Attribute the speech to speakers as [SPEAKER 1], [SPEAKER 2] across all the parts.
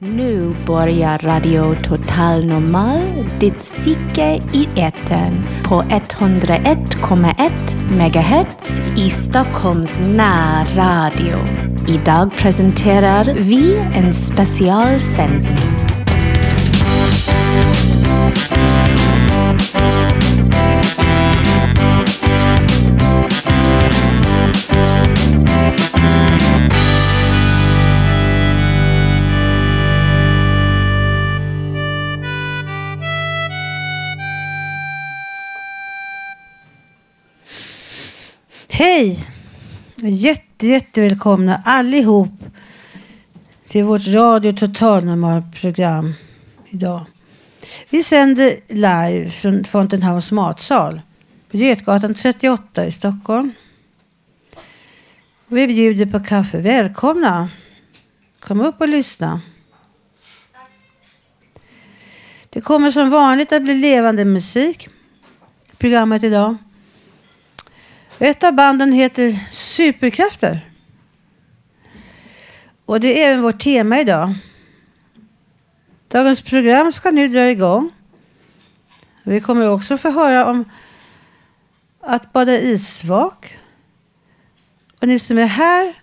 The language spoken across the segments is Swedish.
[SPEAKER 1] Nu börjar Radio Total Normal, ditt psyke i etern på 101,1 MHz i Stockholms närradio. Idag presenterar vi en specialsändning.
[SPEAKER 2] Hej! Jätte, jättevälkomna allihop till vårt Radio Totalnormal-program idag. Vi sänder live från Fountain House matsal på Götgatan 38 i Stockholm. Vi bjuder på kaffe. Välkomna! Kom upp och lyssna. Det kommer som vanligt att bli levande musik i programmet idag. Ett av banden heter Superkrafter. Och det är även vårt tema idag. Dagens program ska nu dra igång. Vi kommer också få höra om att bada isvak. Och ni som är här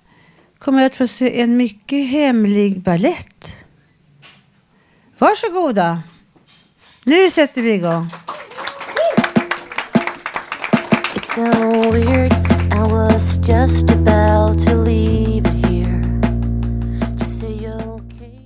[SPEAKER 2] kommer att få se en mycket hemlig ballett. Varsågoda. Nu sätter vi igång.
[SPEAKER 3] It's so weird. I was just about to leave it here. Just say okay.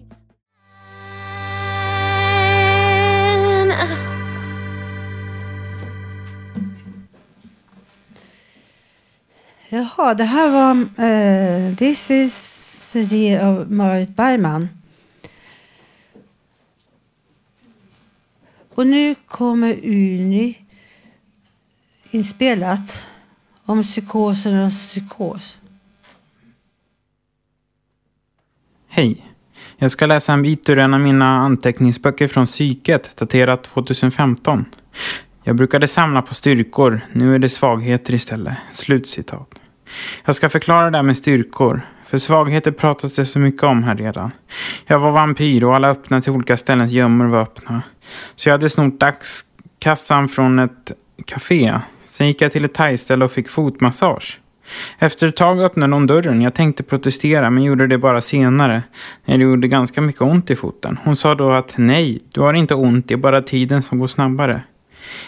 [SPEAKER 2] Jaha, det här var eh, This is the year av Marit Bergman. Och nu kommer Uni inspelat om psykosernas psykos.
[SPEAKER 4] Hej. Jag ska läsa en bit ur en av mina anteckningsböcker från psyket, daterat 2015. Jag brukade samla på styrkor, nu är det svagheter istället. Slutcitat. Jag ska förklara det här med styrkor, för svagheter pratas det så mycket om här redan. Jag var vampyr och alla öppna till olika ställens gömmor var öppna. Så jag hade snott dagskassan från ett café. Sen gick jag till ett thaiställe och fick fotmassage. Efter ett tag öppnade hon dörren. Jag tänkte protestera men gjorde det bara senare. När det gjorde ganska mycket ont i foten. Hon sa då att nej, du har inte ont, det är bara tiden som går snabbare.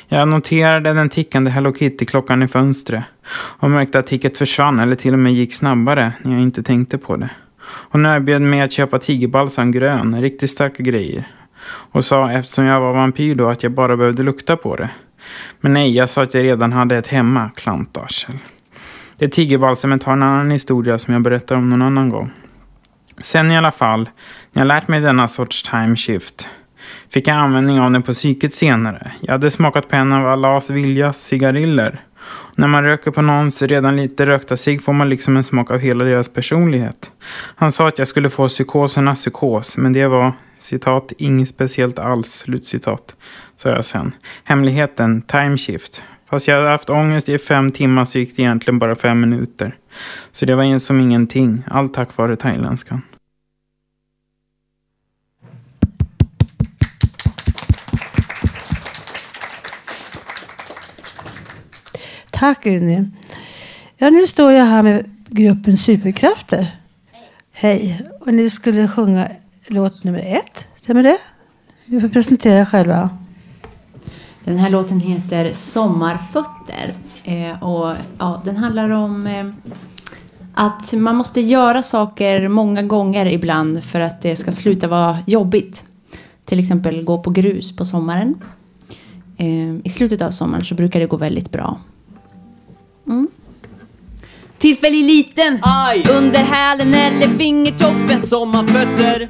[SPEAKER 4] Jag noterade den tickande Hello Kitty-klockan i fönstret och märkte att ticket försvann eller till och med gick snabbare när jag inte tänkte på det. Hon erbjöd mig att köpa tigerbalsam grön, riktigt starka grejer. Och sa eftersom jag var vampyr då att jag bara behövde lukta på det. Men nej, jag sa att jag redan hade ett hemma, klantarsel. Det tigerbalsamet har en annan historia som jag berättar om någon annan gång. Sen i alla fall, när jag lärt mig denna sorts time shift, fick jag användning av den på psyket senare. Jag hade smakat på en av Allahs Viljas cigariller. När man röker på någons redan lite rökta cigg får man liksom en smak av hela deras personlighet. Han sa att jag skulle få psykosernas psykos, men det var citat, inget speciellt alls, slutcitat, sa jag sen. Hemligheten, timeshift. Fast jag hade haft ångest i fem timmar så gick det egentligen bara fem minuter. Så det var en som ingenting, allt tack vare thailändskan.
[SPEAKER 2] Tack Uni. Ja, nu står jag här med gruppen Superkrafter. Hej. Och ni skulle sjunga låt nummer ett. Stämmer det? Ni får presentera er själva.
[SPEAKER 5] Den här låten heter Sommarfötter. Eh, och, ja, den handlar om eh, att man måste göra saker många gånger ibland för att det ska sluta vara jobbigt. Till exempel gå på grus på sommaren. Eh, I slutet av sommaren så brukar det gå väldigt bra. Mm. Tillfällig liten
[SPEAKER 6] Aj!
[SPEAKER 5] under hälen eller fingertoppen.
[SPEAKER 6] Sommarfötter,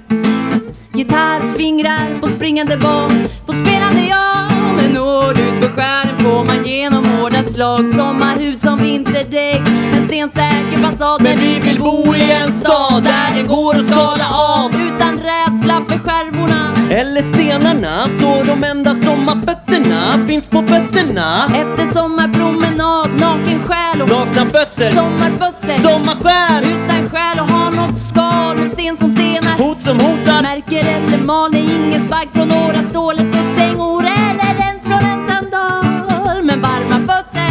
[SPEAKER 5] Gitarrfingrar på springande bak På spelande ja Men når ut på stjärnen får man genom hårda slag. Sommarhud som vinterdäck En stensäker fasad
[SPEAKER 6] men vi vill bo i en stad där det går att skala av.
[SPEAKER 5] Utan rädsla för skärvorna.
[SPEAKER 6] Eller stenarna, så de enda sommarfötterna finns på fötterna.
[SPEAKER 5] Efter sommarpromenad, naken själ och
[SPEAKER 6] Nakna fötter,
[SPEAKER 5] sommarfötter.
[SPEAKER 6] Sommarskär
[SPEAKER 5] Utan själ och har något skal mot sten som stenar.
[SPEAKER 6] Hot som hotar,
[SPEAKER 5] Märker
[SPEAKER 6] eller mal. Ingen spark från några stålet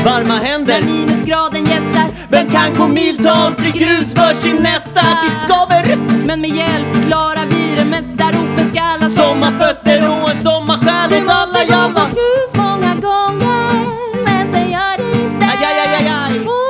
[SPEAKER 6] Varma
[SPEAKER 7] händer
[SPEAKER 6] när minusgraden gästar.
[SPEAKER 7] Vem kan gå miltals i grus för sin nästa? Det skaver
[SPEAKER 6] Men med hjälp klarar vi det mesta. Ropen ska alla
[SPEAKER 7] Sommarfötter och en sommarsjäl åt alla
[SPEAKER 6] måste gå
[SPEAKER 7] jalla
[SPEAKER 6] på grus många gånger Men sen gör det inte
[SPEAKER 7] Aj, aj, aj, aj,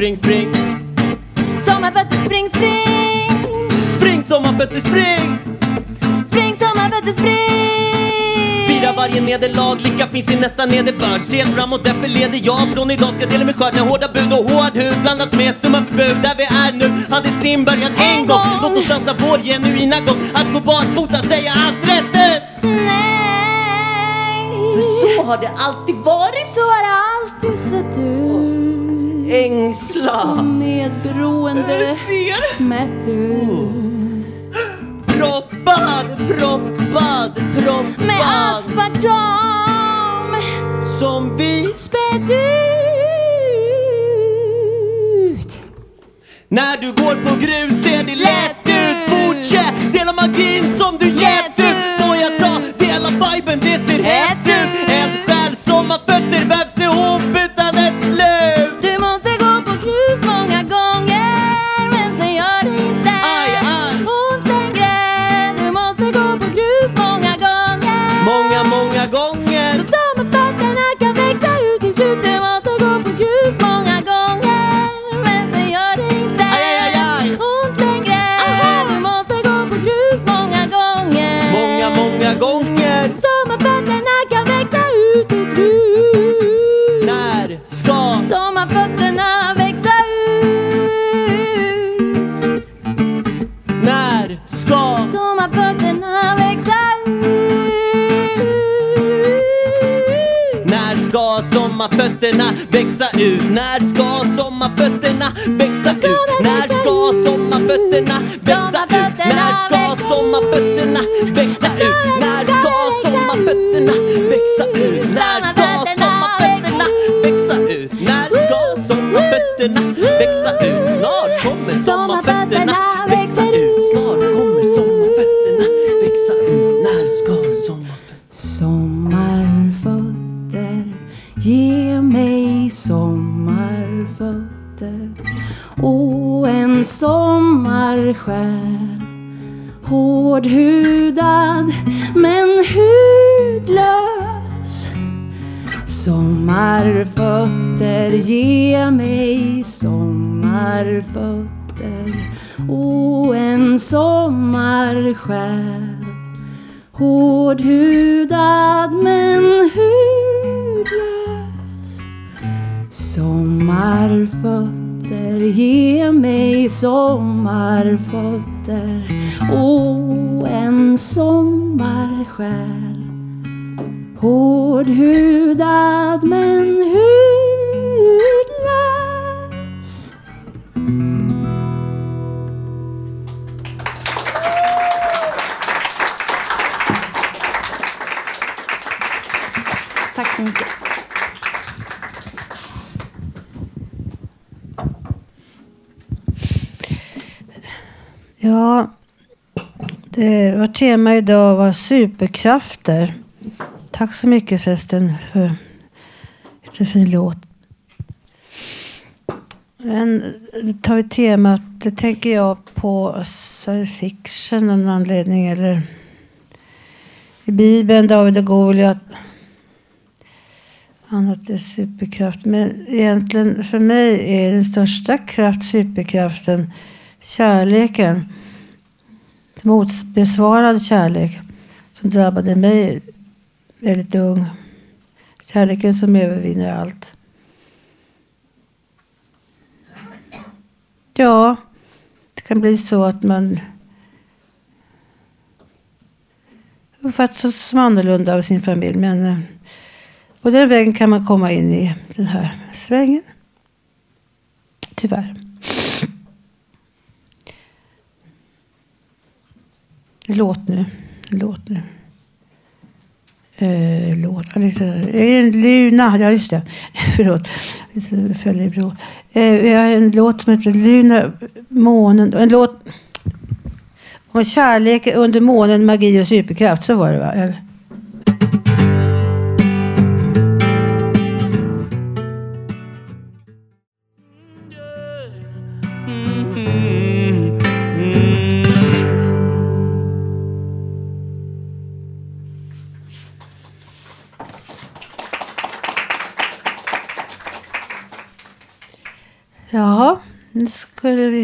[SPEAKER 6] spring, spring.
[SPEAKER 7] Sommarfötter, spring, spring.
[SPEAKER 6] Spring
[SPEAKER 7] sommarfötter spring.
[SPEAKER 6] Spring, sommarfötter, spring.
[SPEAKER 7] Fira varje nederlag, lycka finns i nästa nederbörd. Ser framåt, därför leder jag. Från idag ska dela med skörd När hårda bud och hård hud. Blandas med stumma förbud. Där vi är nu hade sin början. En gång. Låt oss dansa vår genuina gång. Att gå barfota, säga allt rätt nu
[SPEAKER 6] Nej.
[SPEAKER 7] För så har det alltid varit.
[SPEAKER 6] Så har det alltid sett ut
[SPEAKER 7] Ängsla.
[SPEAKER 6] Medberoende
[SPEAKER 7] Ser.
[SPEAKER 6] mätt ut
[SPEAKER 7] Proppad, proppad, proppad.
[SPEAKER 6] Med aspartam.
[SPEAKER 7] Som vi
[SPEAKER 6] Spädd ut.
[SPEAKER 7] När du går på grus ser det lätt ut. Fortsätt, dela magin som du gett ut. Får jag ta, dela viben, det ser hett ut. Eldsjäl, sommarfötter vävs ihop
[SPEAKER 6] sommarfötterna växa ut?
[SPEAKER 7] När ska
[SPEAKER 6] sommarfötterna växa ut?
[SPEAKER 7] När ska
[SPEAKER 6] sommarfötterna fötter. Och en sommarsjäl Hårdhudad men hudlös. Sommarfötter, ge mig sommarfötter. Och en sommarsjäl Hårdhudad men hudlös Sommarfötter, ge mig sommarfötter och en sommarsjäl Hårdhudad men hur?
[SPEAKER 2] Ja, det var tema idag var superkrafter. Tack så mycket förresten för en fin låt. Men då tar vi temat, det tänker jag på science fiction av någon anledning. Eller i Bibeln, David och Goliat. Annat är superkraft. Men egentligen för mig är den största kraft superkraften kärleken. Motbesvarad kärlek som drabbade mig väldigt ung. Kärleken som övervinner allt. Ja, det kan bli så att man uppfattas som annorlunda av sin familj. Men eh, på den vägen kan man komma in i den här svängen. Tyvärr. Låt nu. Låt nu. Eh, låt. ja, En Luna. Ja, just det. Förlåt. Följer i. Eh, vi har en låt som heter Luna, månen. En låt om kärlek under månen, magi och superkraft. Så var det va? Eller?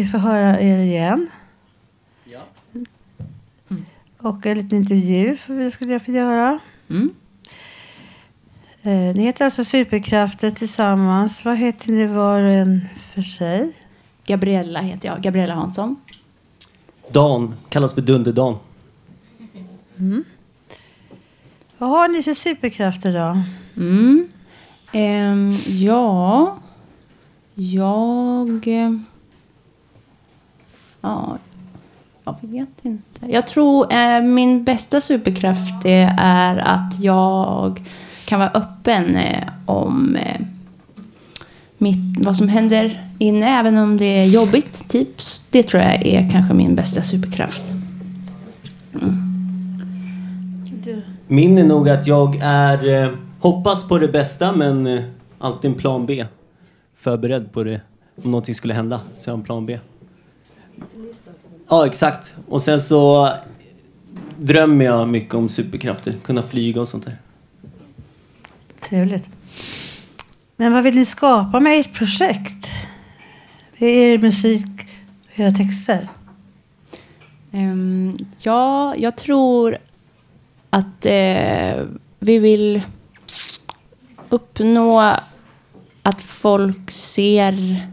[SPEAKER 2] Vi få höra er igen. Och en liten intervju för vi skulle jag få göra.
[SPEAKER 5] Mm.
[SPEAKER 2] Eh, ni heter alltså Superkrafter tillsammans. Vad heter ni var och en för sig?
[SPEAKER 5] Gabriella heter jag, Gabriella Hansson.
[SPEAKER 6] Dan kallas för Dunderdan.
[SPEAKER 2] Vad har ni för superkrafter då?
[SPEAKER 5] Mm. Ehm, ja, jag... Ja, jag vet inte. Jag tror eh, min bästa superkraft det är att jag kan vara öppen eh, om eh, mitt, vad som händer inne, även om det är jobbigt. Typ. Det tror jag är kanske min bästa superkraft. Mm.
[SPEAKER 6] Min är nog att jag är, eh, hoppas på det bästa men eh, alltid en plan B. Förberedd på det om någonting skulle hända. Så jag har en plan B. Ja, exakt. Och sen så drömmer jag mycket om superkrafter. Kunna flyga och sånt där.
[SPEAKER 2] Trevligt. Men vad vill ni skapa med ert projekt? Det är er musik och era texter.
[SPEAKER 5] Ehm, ja, jag tror att eh, vi vill uppnå att folk ser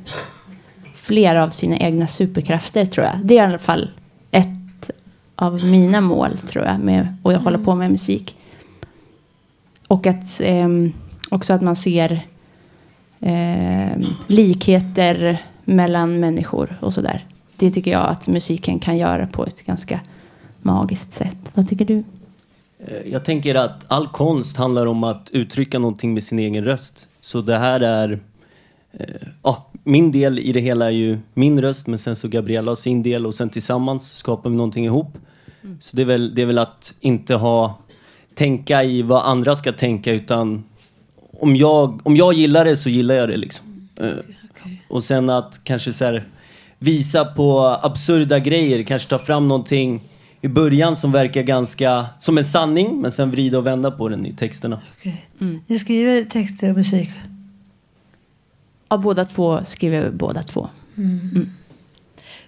[SPEAKER 5] fler av sina egna superkrafter, tror jag. Det är i alla fall ett av mina mål, tror jag, med att jag håller på med musik. Och att ehm, också att man ser ehm, likheter mellan människor och sådär. Det tycker jag att musiken kan göra på ett ganska magiskt sätt. Vad tycker du?
[SPEAKER 6] Eh, Jag tänker att all konst handlar om att uttrycka någonting med sin egen röst. Så det här är... eh, Ja, min del i det hela är ju min röst, men sen så Gabriella har sin del och sen tillsammans skapar vi någonting ihop. Så det är, väl, det är väl att inte ha... Tänka i vad andra ska tänka, utan om jag, om jag gillar det så gillar jag det liksom. Eh, Och sen att kanske så här, visa på absurda grejer, kanske ta fram någonting i början som verkar ganska som en sanning, men sen vrida och vända på den i texterna.
[SPEAKER 2] Okej. Ni skriver texter och musik.
[SPEAKER 5] Ja, båda två skriver båda två.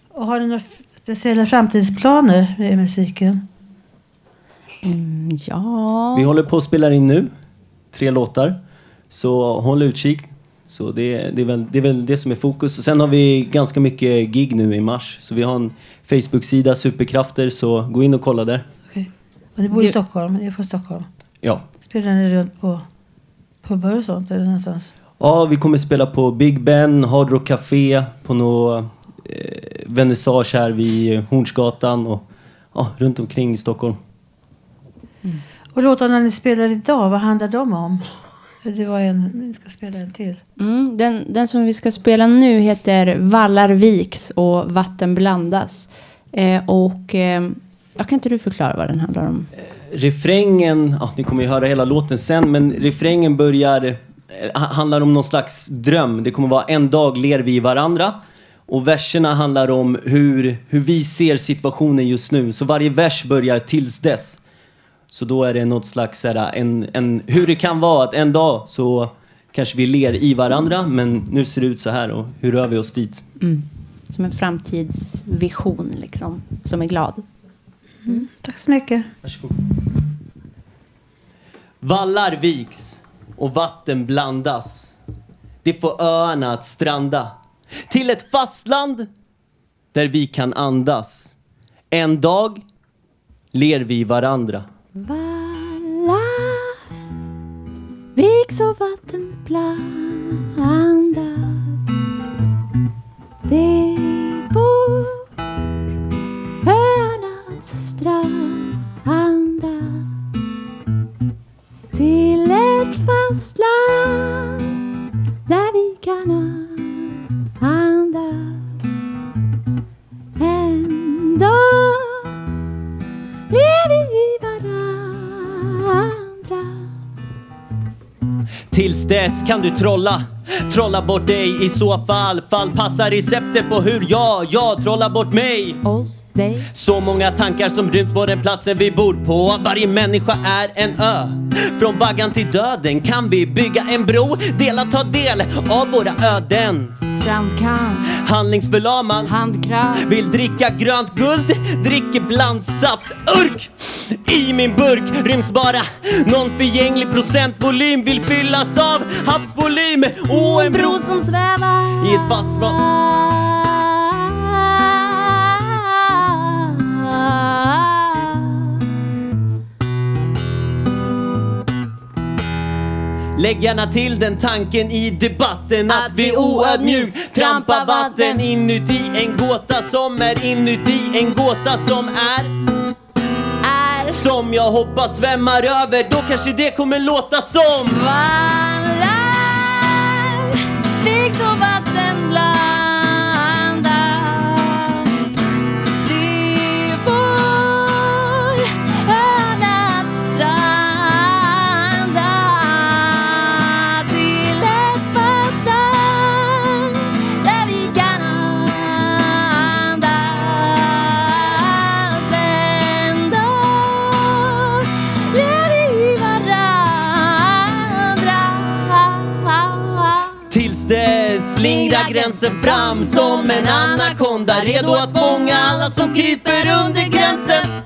[SPEAKER 2] Och har ni några speciella framtidsplaner med musiken?
[SPEAKER 5] Mm, ja.
[SPEAKER 6] Vi håller på att spela in nu, tre låtar. Så håll utkik. Så det, det, är väl, det är väl det som är fokus. Och sen har vi ganska mycket gig nu i mars. Så vi har en Facebook-sida, Superkrafter, så gå in och kolla där.
[SPEAKER 2] Okej. Och ni bor i
[SPEAKER 5] Du-
[SPEAKER 2] Stockholm? Ni är från Stockholm?
[SPEAKER 6] Ja.
[SPEAKER 2] Spelar ni runt på pubbar och sånt? Eller någonstans?
[SPEAKER 6] Ja, vi kommer spela på Big Ben, Hard Rock Café, på något eh, vernissage här vid Hornsgatan och ja, runt omkring i Stockholm.
[SPEAKER 2] Och låtarna ni spelar idag, vad handlar de om? Det var en, ni ska spela en till.
[SPEAKER 5] Mm, den, den som vi ska spela nu heter Vallar viks och Vatten blandas. Eh, och eh, jag kan inte du förklara vad den handlar om?
[SPEAKER 6] Refrängen, ja, ni kommer ju höra hela låten sen, men refrängen börjar, eh, handlar om någon slags dröm. Det kommer vara en dag ler vi i varandra. Och verserna handlar om hur, hur vi ser situationen just nu. Så varje vers börjar tills dess. Så då är det något slags, här, en, en, hur det kan vara att en dag så kanske vi ler i varandra, men nu ser det ut så här och hur rör vi oss dit?
[SPEAKER 5] Mm. Som en framtidsvision liksom, som är glad.
[SPEAKER 2] Tack så mycket.
[SPEAKER 6] Varsågod. Vallar viks och vatten blandas. Det får öarna att stranda till ett fastland där vi kan andas. En dag ler vi varandra.
[SPEAKER 5] Valla viks och vatten blandas Det får öarnas stranda fastland där vi kan andas. Dag lever vi varandra.
[SPEAKER 6] Tills dess kan du trolla Trolla bort dig i så fall. Fall passar receptet på hur jag, jag trollar bort mig.
[SPEAKER 5] Oss, dig.
[SPEAKER 6] Så många tankar som ryms på den platsen vi bor på. Varje människa är en ö. Från vaggan till döden kan vi bygga en bro. Dela ta del av våra öden.
[SPEAKER 5] Strandkant,
[SPEAKER 6] Handlingsförlamad.
[SPEAKER 5] Handkraft.
[SPEAKER 6] Vill dricka grönt guld, dricker blandsaft Urk! I min burk ryms bara någon förgänglig procentvolym. Vill fyllas av havsvolym. Och en bro
[SPEAKER 5] som svävar.
[SPEAKER 6] i ett fast Lägg gärna till den tanken i debatten att,
[SPEAKER 5] Att
[SPEAKER 6] vi oödmjukt trampar vatten inuti en gåta som är inuti en gåta som är
[SPEAKER 5] är
[SPEAKER 6] som jag hoppas svämmar över. Då kanske det kommer låta som
[SPEAKER 5] vallar
[SPEAKER 6] gränsen fram som en anakonda redo att fånga alla som kryper under gränsen.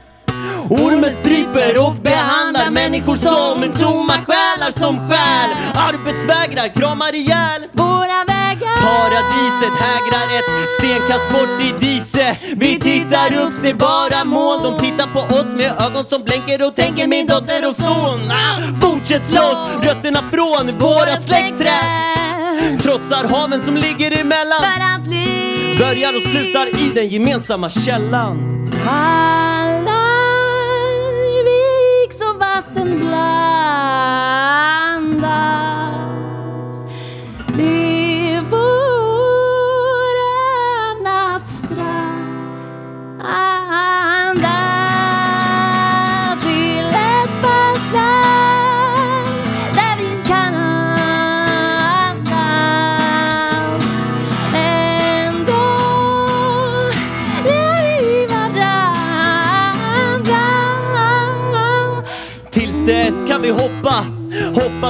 [SPEAKER 6] Ormen stryper och behandlar människor som tomma själar som stjäl. Arbetsvägrar, kramar ihjäl.
[SPEAKER 5] Våra vägar.
[SPEAKER 6] Paradiset hägrar ett stenkast bort i dise Vi tittar upp, ser bara moln. De tittar på oss med ögon som blänker och tänker min dotter och son. Ah, Fortsätt slåss, rötterna från våra släktträd Trotsar haven som ligger emellan.
[SPEAKER 5] För att liv.
[SPEAKER 6] Börjar och slutar i den gemensamma källan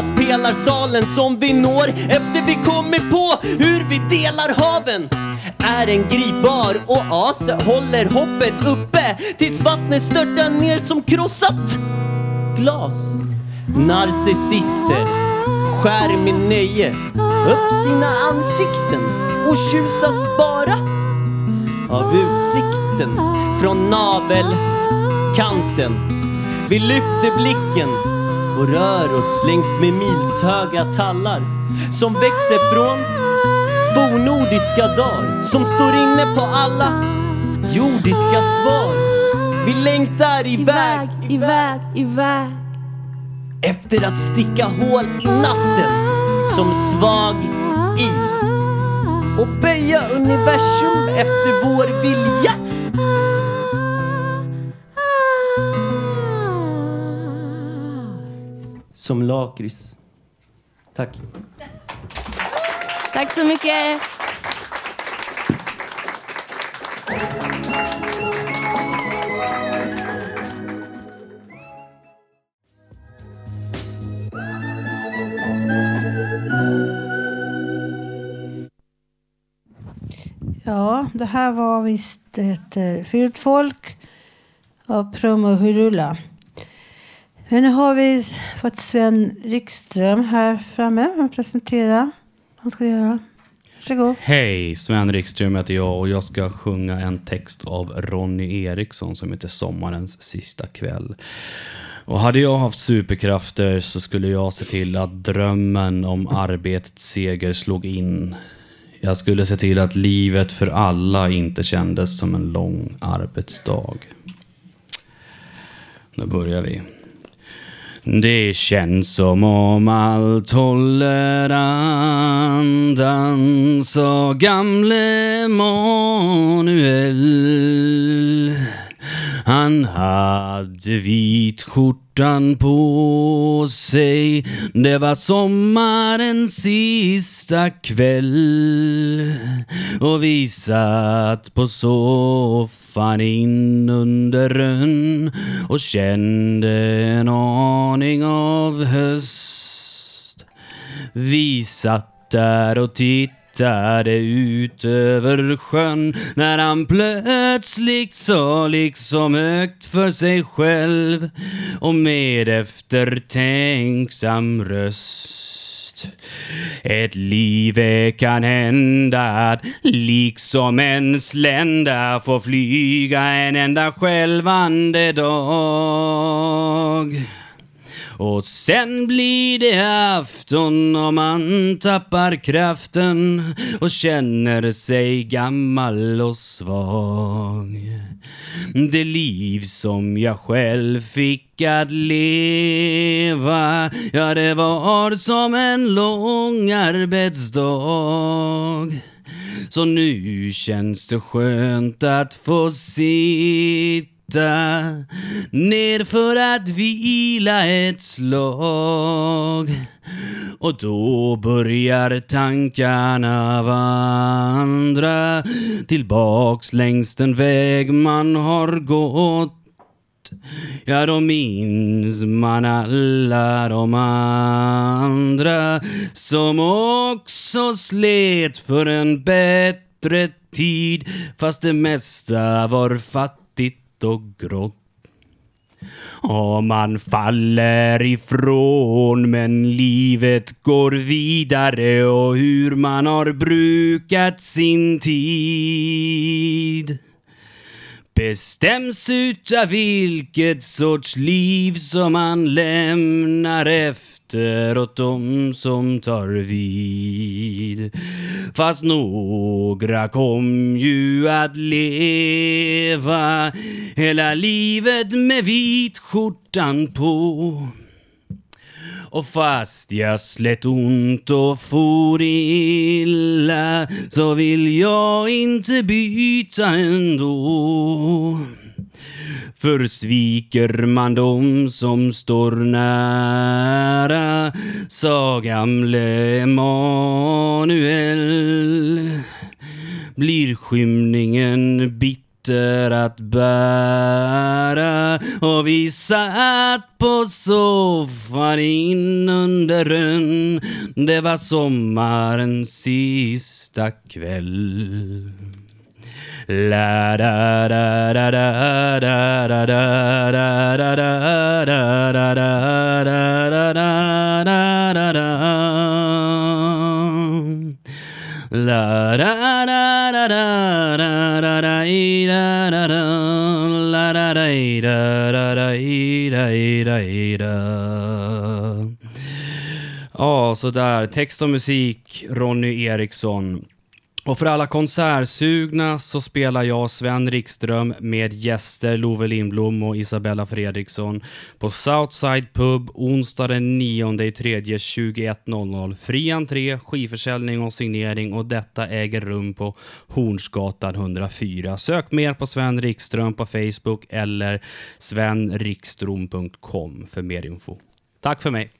[SPEAKER 6] Hoppas pelarsalen som vi når efter vi kommit på hur vi delar haven är en gripbar oas håller hoppet uppe tills vattnet störtar ner som krossat glas. Narcissister skär med nöje upp sina ansikten och tjusas bara av utsikten från navelkanten. Vi lyfter blicken och rör oss längs med milshöga tallar som växer från fornordiska dagar som står inne på alla jordiska svar. Vi längtar iväg,
[SPEAKER 5] Iväg, iväg, iväg
[SPEAKER 6] efter att sticka hål i natten som svag is och böja universum efter vår vilja. Som lakrits. Tack.
[SPEAKER 5] Tack så mycket.
[SPEAKER 2] Ja, det här var visst ett eh, fult folk av Prum och Hurula. Men nu har vi fått Sven Rikström här framme att presentera vad han ska göra. Varsågod.
[SPEAKER 8] Hej, Sven Rikström heter jag och jag ska sjunga en text av Ronny Eriksson som heter Sommarens sista kväll. Och hade jag haft superkrafter så skulle jag se till att drömmen om arbetets seger slog in. Jag skulle se till att livet för alla inte kändes som en lång arbetsdag. Nu börjar vi. Det känns som om allt håller andan, sa gamle Manuel. Han hade vit skjortan på sig. Det var sommarens sista kväll. Och vi satt på soffan in under rön och kände en aning av höst. Vi satt där och tittade ut över sjön när han plötsligt sa liksom högt för sig själv och med eftertänksam röst. Ett liv är kan hända att liksom en slända får flyga en enda skälvande dag. Och sen blir det afton och man tappar kraften och känner sig gammal och svag. Det liv som jag själv fick att leva, ja det var som en lång arbetsdag. Så nu känns det skönt att få sitta ner för att vila ett slag. Och då börjar tankarna vandra tillbaks längs den väg man har gått. Ja, då minns man alla de andra som också slet för en bättre tid fast det mesta var fattigt och grått. Och man faller ifrån men livet går vidare och hur man har brukat sin tid bestäms utav vilket sorts liv som man lämnar efter åt dem som tar vid. Fast några kom ju att leva hela livet med vitskjortan på. Och fast jag slet ont och for illa så vill jag inte byta ändå. För sviker man dem som står nära, sa gamle Emanuel, blir skymningen bitter att bära och vi satt på soffan in under rön. Det var sommarens sista kväll. La da da da da da da da da da da da da da da da da da da La da da da da da da da i da da da la da da da da da da da da Ja, sådär. Text och musik Ronny Eriksson. Och för alla konsertsugna så spelar jag Sven Rikström med gäster Love Lindblom och Isabella Fredriksson på Southside Pub onsdag den 9 i 21.00. Fri entré, skivförsäljning och signering och detta äger rum på Hornsgatan 104. Sök mer på Sven Rikström på Facebook eller svenrikstrom.com för mer info. Tack för mig.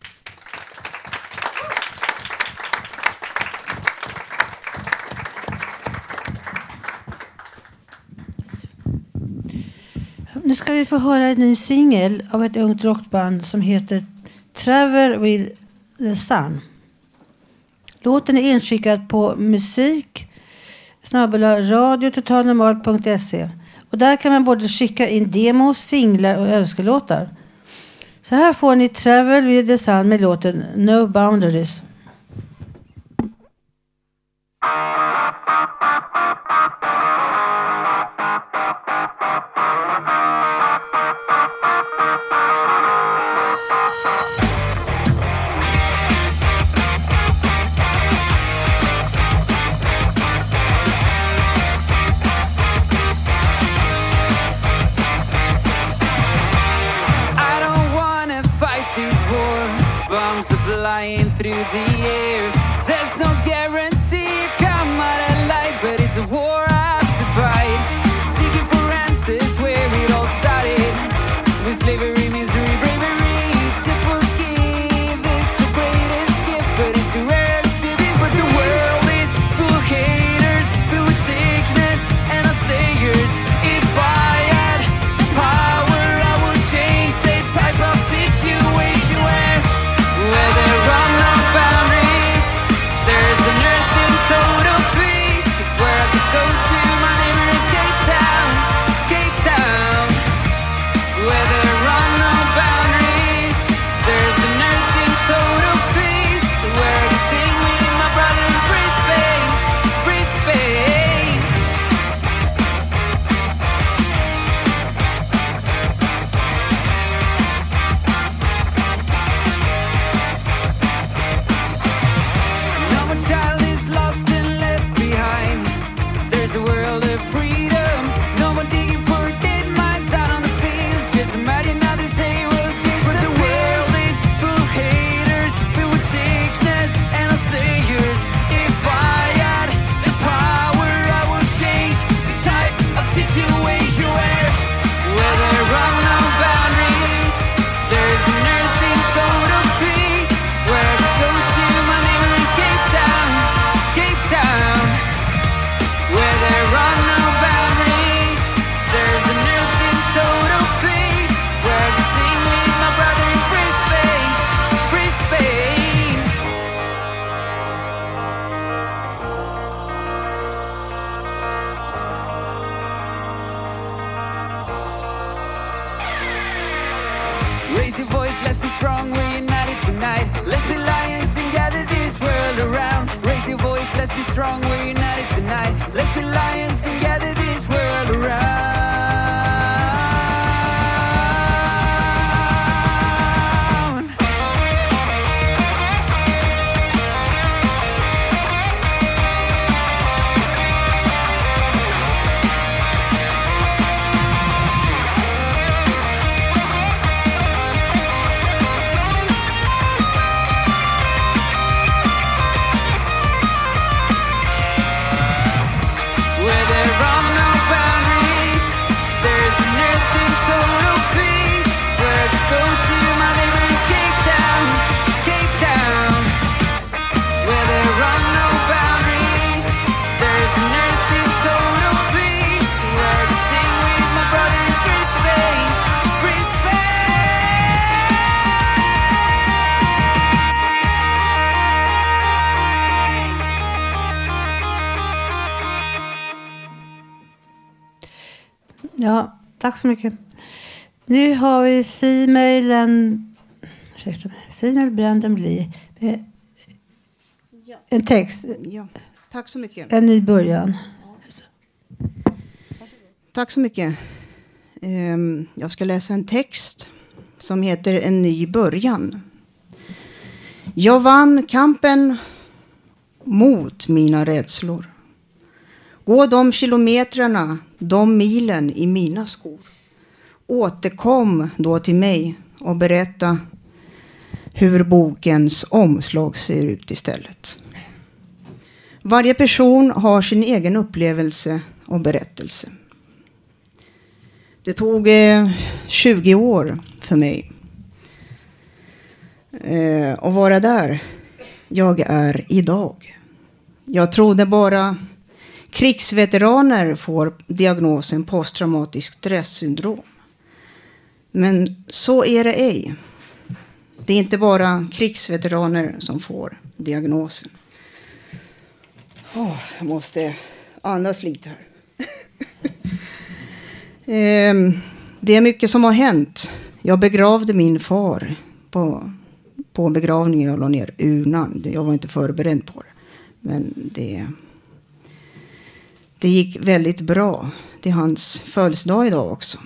[SPEAKER 2] Nu ska vi få höra en ny singel av ett ungt rockband som heter Travel with the Sun. Låten är inskickad på musik radiototalnormal.se och där kan man både skicka in demos, singlar och önskelåtar. Så här får ni Travel with the Sun med låten No Boundaries. så mycket. Nu har vi Female, ursäkta mig, female Brand blir. Eh, en text.
[SPEAKER 9] Ja. Tack så mycket.
[SPEAKER 2] En ny början.
[SPEAKER 9] Tack så mycket. Ehm, jag ska läsa en text som heter En ny början. Jag vann kampen mot mina rädslor. Gå de kilometrarna de milen i mina skor. Återkom då till mig och berätta hur bokens omslag ser ut istället. Varje person har sin egen upplevelse och berättelse. Det tog eh, 20 år för mig eh, att vara där jag är idag. Jag trodde bara Krigsveteraner får diagnosen posttraumatisk stressyndrom. Men så är det ej. Det är inte bara krigsveteraner som får diagnosen. Oh, jag måste andas lite här. Ehm, det är mycket som har hänt. Jag begravde min far på, på begravningen. Jag la ner urnan. Jag var inte förberedd på det. Men det det gick väldigt bra. Det är hans födelsedag idag också.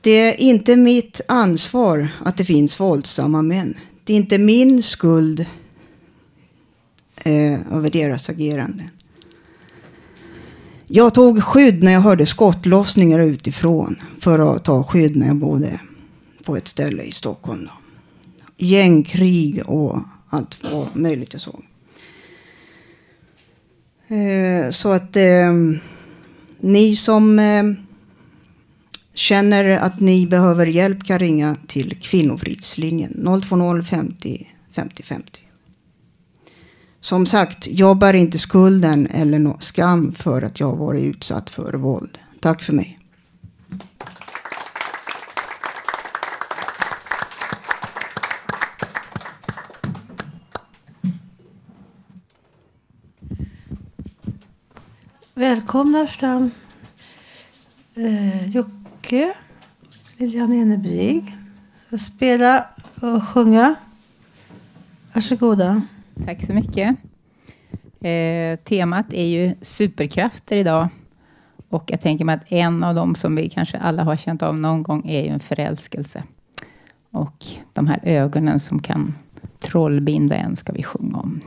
[SPEAKER 9] Det är inte mitt ansvar att det finns våldsamma män. Det är inte min skuld eh, över deras agerande. Jag tog skydd när jag hörde skottlossningar utifrån för att ta skydd när jag bodde på ett ställe i Stockholm. Då. Gängkrig och allt vad möjligt jag såg. Eh, så att eh, ni som eh, känner att ni behöver hjälp kan ringa till Kvinnofridslinjen 020 50 50 50. Som sagt, jag bär inte skulden eller no skam för att jag har varit utsatt för våld. Tack för mig.
[SPEAKER 2] Välkomna fram eh, Jocke, Lilian Enebring. Spela och sjunga. Varsågoda.
[SPEAKER 10] Tack så mycket. Eh, temat är ju superkrafter idag. Och jag tänker mig att en av dem som vi kanske alla har känt av någon gång är ju en förälskelse. Och de här ögonen som kan trollbinda en ska vi sjunga om.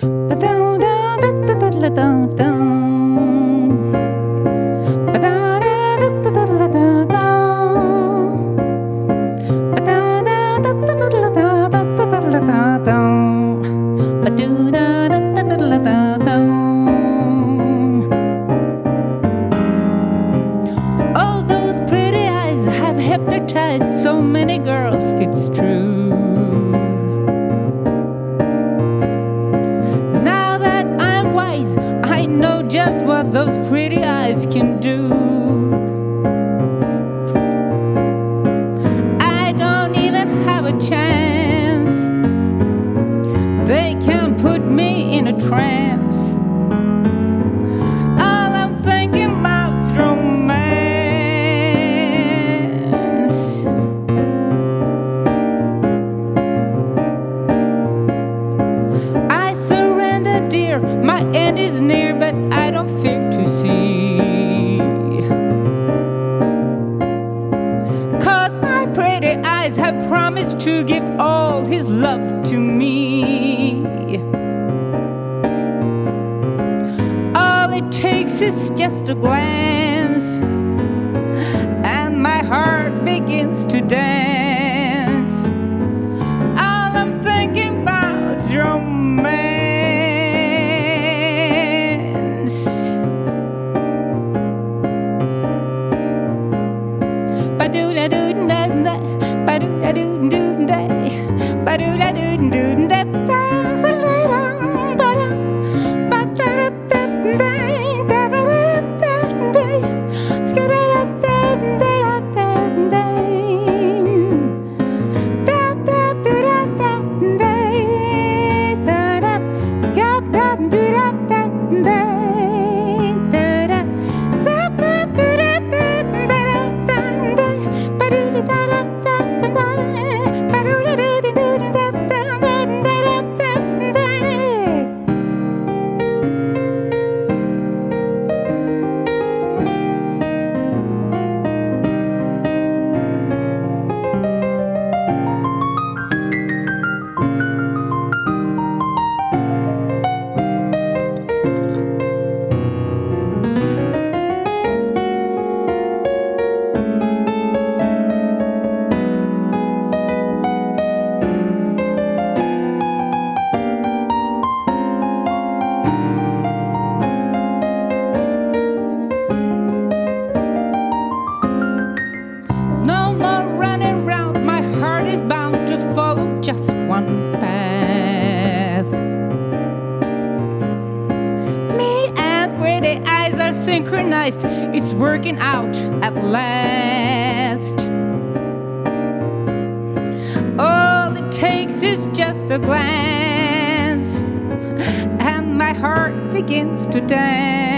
[SPEAKER 10] Två, tre. Ba-dum-dum-da-da-da-da-dum. Oh, to give all his love to me. All it takes is just a glance, and my heart begins to dance. My heart begins to dance.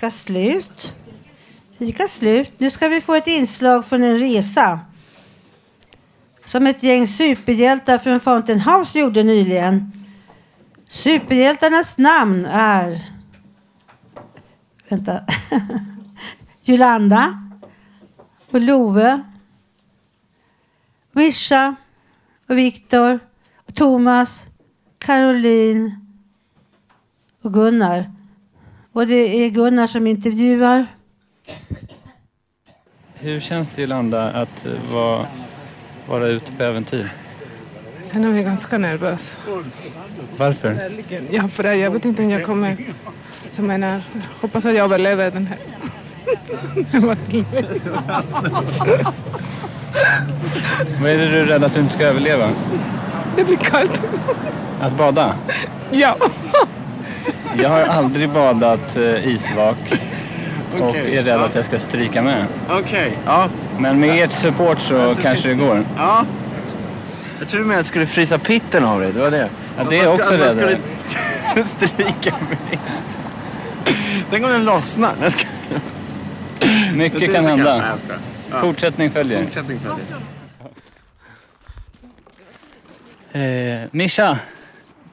[SPEAKER 2] Fika slut. Fika slut. Nu ska vi få ett inslag från en resa. Som ett gäng superhjältar från Fountain House gjorde nyligen. Superhjältarnas namn är... Vänta. Jolanda. Och Love. Mischa. Och Viktor. Och Thomas. Caroline. Och Gunnar. Och det är Gunnar som intervjuar.
[SPEAKER 11] Hur känns det Jolanda att vara, vara ute på äventyr?
[SPEAKER 12] Sen är jag ganska nervös.
[SPEAKER 11] Varför?
[SPEAKER 12] Ja, för det, jag vet inte om jag kommer... Så menar, hoppas att jag överlever den här.
[SPEAKER 11] Vad är det du är rädd att du inte ska överleva?
[SPEAKER 12] det blir kallt.
[SPEAKER 11] Att bada?
[SPEAKER 12] Ja.
[SPEAKER 11] Jag har aldrig badat eh, isvak och
[SPEAKER 13] Okej,
[SPEAKER 11] är rädd att jag ska stryka med.
[SPEAKER 13] Okej, ja.
[SPEAKER 11] Men med ert support så kanske det går.
[SPEAKER 13] Ja. Jag trodde med att jag skulle frysa pitten av dig, det var det.
[SPEAKER 11] Ja, det är jag också rädd
[SPEAKER 13] skulle stryka mig. Tänk om den lossnar. Jag ska...
[SPEAKER 11] Mycket kan hända.
[SPEAKER 13] Ja.
[SPEAKER 11] Fortsättning följer.
[SPEAKER 13] Fortsättning följer.
[SPEAKER 11] Eh, Mischa,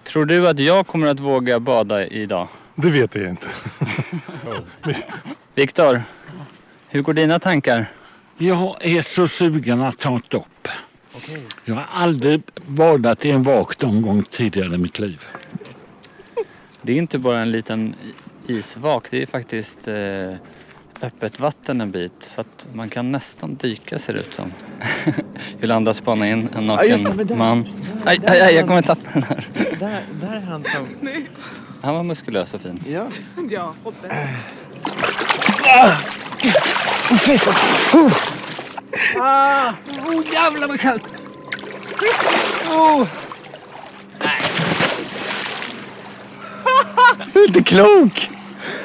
[SPEAKER 11] tror du att jag kommer att våga bada idag?
[SPEAKER 14] Det vet jag inte.
[SPEAKER 11] Viktor, hur går dina tankar?
[SPEAKER 15] Jag är så sugen att ta ett dopp. Jag har aldrig badat i en vak någon gång tidigare i mitt liv.
[SPEAKER 11] Det är inte bara en liten isvak, det är faktiskt eh, öppet vatten en bit så att man kan nästan dyka ser det ut som. Jolanda spanar in en
[SPEAKER 13] Ja,
[SPEAKER 11] naken
[SPEAKER 13] men där-
[SPEAKER 11] man. Aj, aj, aj, jag kommer tappa den här.
[SPEAKER 13] Där, där är han som...
[SPEAKER 11] Han var muskulös och fin.
[SPEAKER 13] Ja.
[SPEAKER 12] Ja, hoppas.
[SPEAKER 15] Ah, oh, jävlar vad kallt! Oh.
[SPEAKER 11] Du är inte klok!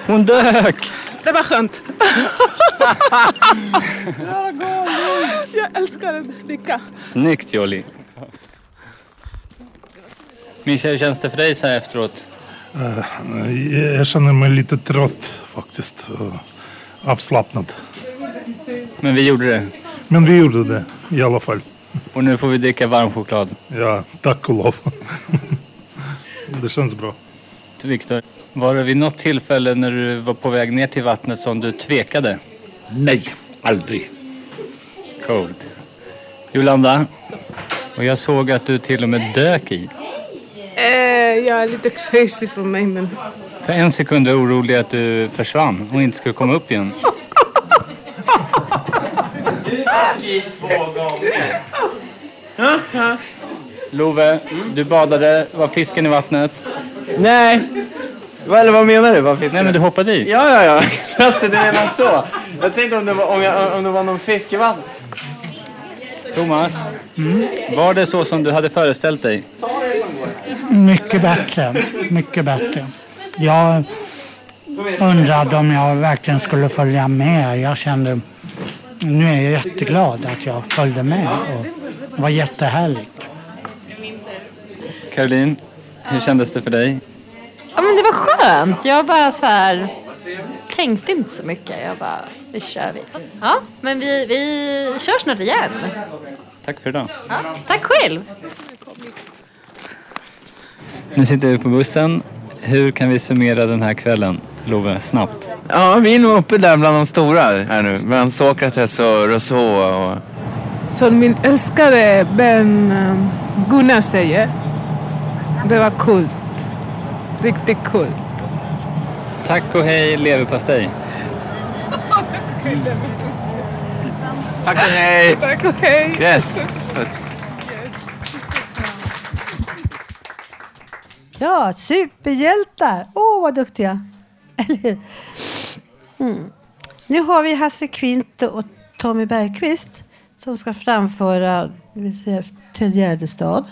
[SPEAKER 11] Hon dök!
[SPEAKER 12] Det var skönt. jag älskar den. Lycka.
[SPEAKER 11] Snyggt Jolly. Mischa, hur känns det för dig så här efteråt?
[SPEAKER 14] Eh, Jag känner mig lite trött faktiskt. Avslappnad.
[SPEAKER 11] Men vi gjorde det.
[SPEAKER 14] Men vi gjorde det i alla fall.
[SPEAKER 11] Och nu får vi dricka varm choklad.
[SPEAKER 14] Ja, tack och lov. Det känns bra.
[SPEAKER 11] Viktor, var det vid något tillfälle när du var på väg ner till vattnet som du tvekade?
[SPEAKER 15] Nej, aldrig.
[SPEAKER 11] Coolt. Jolanda, och jag såg att du till och med dök i.
[SPEAKER 12] Eh, jag är lite crazy från mig, men
[SPEAKER 11] För en sekund var jag orolig att du försvann och inte skulle komma upp igen.
[SPEAKER 13] Du gick i två gånger.
[SPEAKER 11] Love, du badade. Var fisken i vattnet?
[SPEAKER 13] Nej. Vad- Eller vad menar du? Vad finns
[SPEAKER 11] Nej, men du hoppade i.
[SPEAKER 13] Ja, ja, ja. Alltså, du menar så. Jag tänkte om det var, om jag, om det var någon fisk i vattnet.
[SPEAKER 11] Thomas, var det så som du hade föreställt dig?
[SPEAKER 16] Mycket bättre. Mycket bättre. Jag undrade om jag verkligen skulle följa med. Jag kände, nu är jag jätteglad att jag följde med. Och det var jättehärligt.
[SPEAKER 11] Caroline, hur kändes det för dig?
[SPEAKER 17] Men det var skönt. Jag bara så här tänkte inte så mycket. Jag bara, nu kör vi. Ja, men vi, vi kör snart igen.
[SPEAKER 11] Tack för idag.
[SPEAKER 17] Ja, tack själv.
[SPEAKER 11] Nu sitter vi på bussen. Hur kan vi summera den här kvällen, Love? Snabbt.
[SPEAKER 13] Ja, vi är nog uppe där bland de stora här nu. Bland Sokrates och Rousseau och...
[SPEAKER 12] Som min älskade vän eh, Gunnar säger. Det var coolt. Riktigt coolt.
[SPEAKER 11] Tack och hej leverpastej.
[SPEAKER 13] Tack och hej!
[SPEAKER 12] Tack och hej!
[SPEAKER 13] Yes! Puss.
[SPEAKER 2] Ja, superhjältar. Åh, vad duktiga. Mm. Nu har vi Hasse Kvint och Tommy Bergqvist som ska framföra Ted Gärdestad.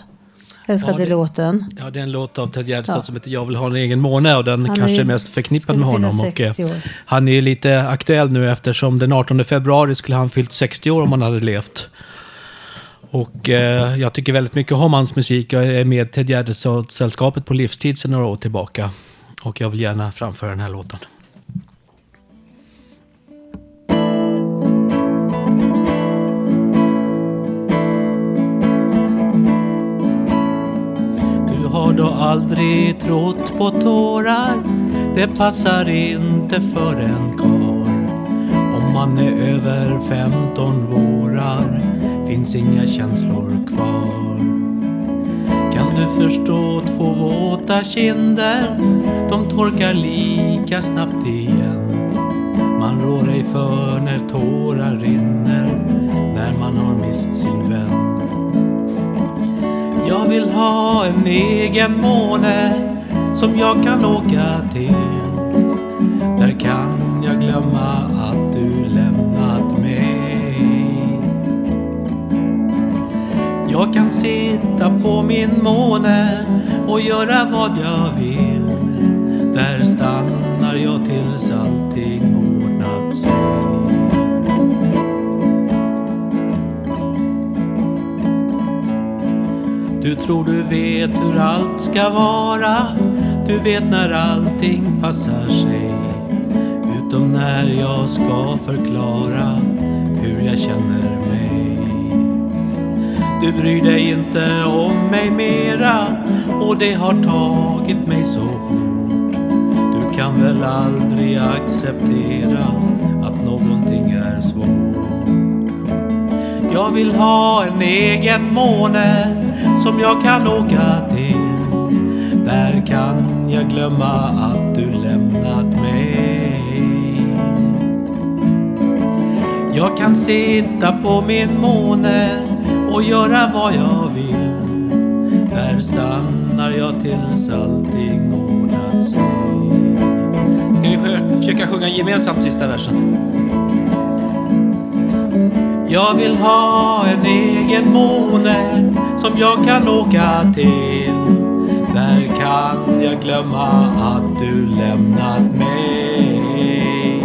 [SPEAKER 2] Älskade
[SPEAKER 18] Ja, det-
[SPEAKER 2] låten.
[SPEAKER 18] Ja, det är en låt av Ted Gärdestad
[SPEAKER 2] Ja.
[SPEAKER 18] som heter Jag vill ha en egen måne och den
[SPEAKER 2] Han
[SPEAKER 18] kanske
[SPEAKER 2] är-
[SPEAKER 18] är mest förknippad med honom. Och,
[SPEAKER 2] 60
[SPEAKER 18] eh, han är lite aktuell nu eftersom den 18 februari skulle han fyllt 60 år om han hade levt. Och eh, jag tycker väldigt mycket om hans musik. Jag är med Ted Gärdestad-sällskapet på livstid sedan några år tillbaka. Och jag vill gärna framföra den här låten. Har då aldrig trott på tårar? Det passar inte för en karl. Om man är över 15 vårar Finns inga känslor kvar. Kan du förstå två våta kinder? De torkar lika snabbt igen. Man rår ej för när tårar rinner När man har mist sin vän vill ha en egen måne som jag kan åka till. Där kan jag glömma att du lämnat mig. Jag kan sitta på min måne och göra vad jag vill. Där stannar jag tills allting Du tror du vet hur allt ska vara. Du vet när allting passar sig. Utom när jag ska förklara hur jag känner mig. Du bryr dig inte om mig mera. Och det har tagit mig så hårt. Du kan väl aldrig acceptera att någonting är svårt. Jag vill ha en egen måne som jag kan åka till. Där kan jag glömma att du lämnat mig. Jag kan sitta på min måne och göra vad jag vill. Där stannar jag tills allting ordnat sig. Ska vi försöka sjunga gemensamt sista versen? Jag vill ha en egen måne som jag kan åka till. Där kan jag glömma att du lämnat mig.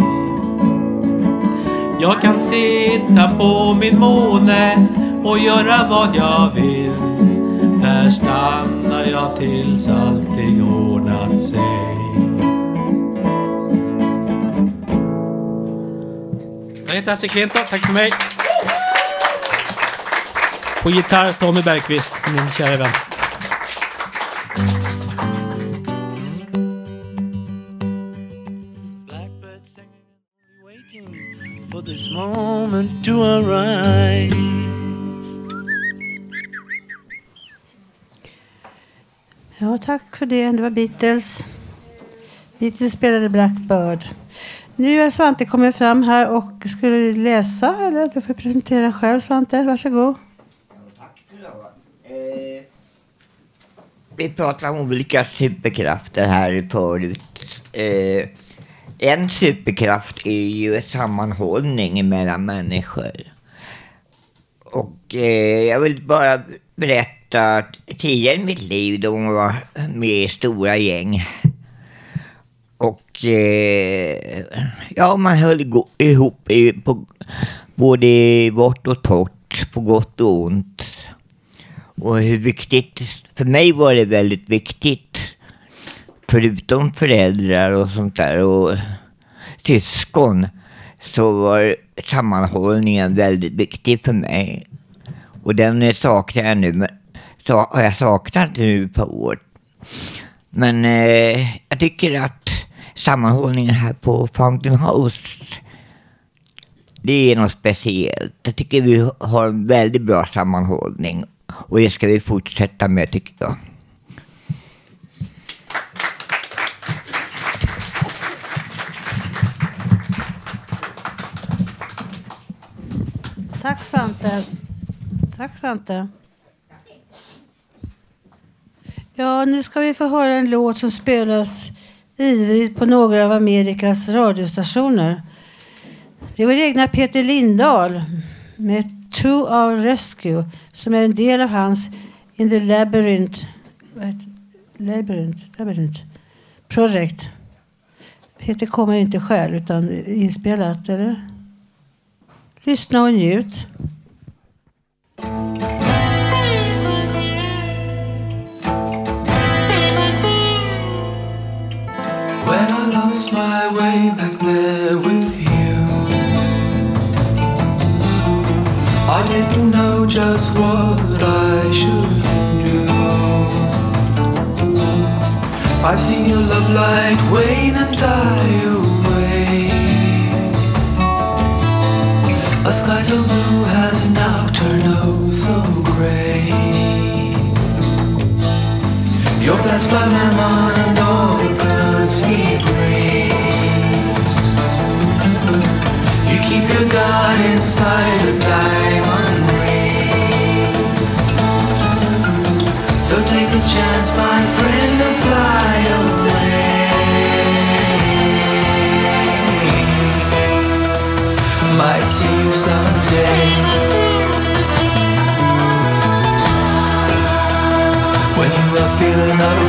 [SPEAKER 18] Jag kan sitta på min måne och göra vad jag vill. Där stannar jag tills allting ordnat sig. Jag heter Hasse Kvinta, tack för mig. På gitarr Tommy Bergqvist, min kära vän. For this moment to arrive
[SPEAKER 2] Ja, tack för det. Det var Beatles. Beatles spelade Blackbird. Nu har Svante kommit fram här och skulle läsa. Eller du får presentera själv Svante. Varsågod.
[SPEAKER 19] Vi pratade om olika superkrafter här förut. Eh, en superkraft är ju sammanhållning mellan människor. Och eh, jag vill bara berätta att tidigare i mitt liv då jag var med i stora gäng. Och eh, ja, man höll ihop i, på både vått och torrt, på gott och ont. Och hur viktigt, för mig var det väldigt viktigt, förutom föräldrar och sånt där och syskon, så var sammanhållningen väldigt viktig för mig. Och den saknar jag nu, så har jag saknat nu på år. Men eh, jag tycker att sammanhållningen här på Fountain House. Det är något speciellt. Jag tycker vi har en väldigt bra sammanhållning. Och det ska vi fortsätta med tycker jag.
[SPEAKER 2] Tack Svante. Tack Svante. Ja, nu ska vi få höra en låt som spelas ivrigt på några av Amerikas radiostationer. Det var egna Peter Lindahl med To Our Rescue som är en del av hans In the Labyrinth, vad Labyrinth, Labyrinth Project. Peter kommer inte själv utan inspelat, eller? Lyssna och njut.
[SPEAKER 20] When I lost my way back there with didn't know just what I should do. I've seen your love light wane and die away. A sky so blue has now turned oh so gray. You're blessed by Mammon and all the birds feed keep your God inside a diamond ring. So take a chance, my friend, and fly away. Might see you someday. when you are feeling okay.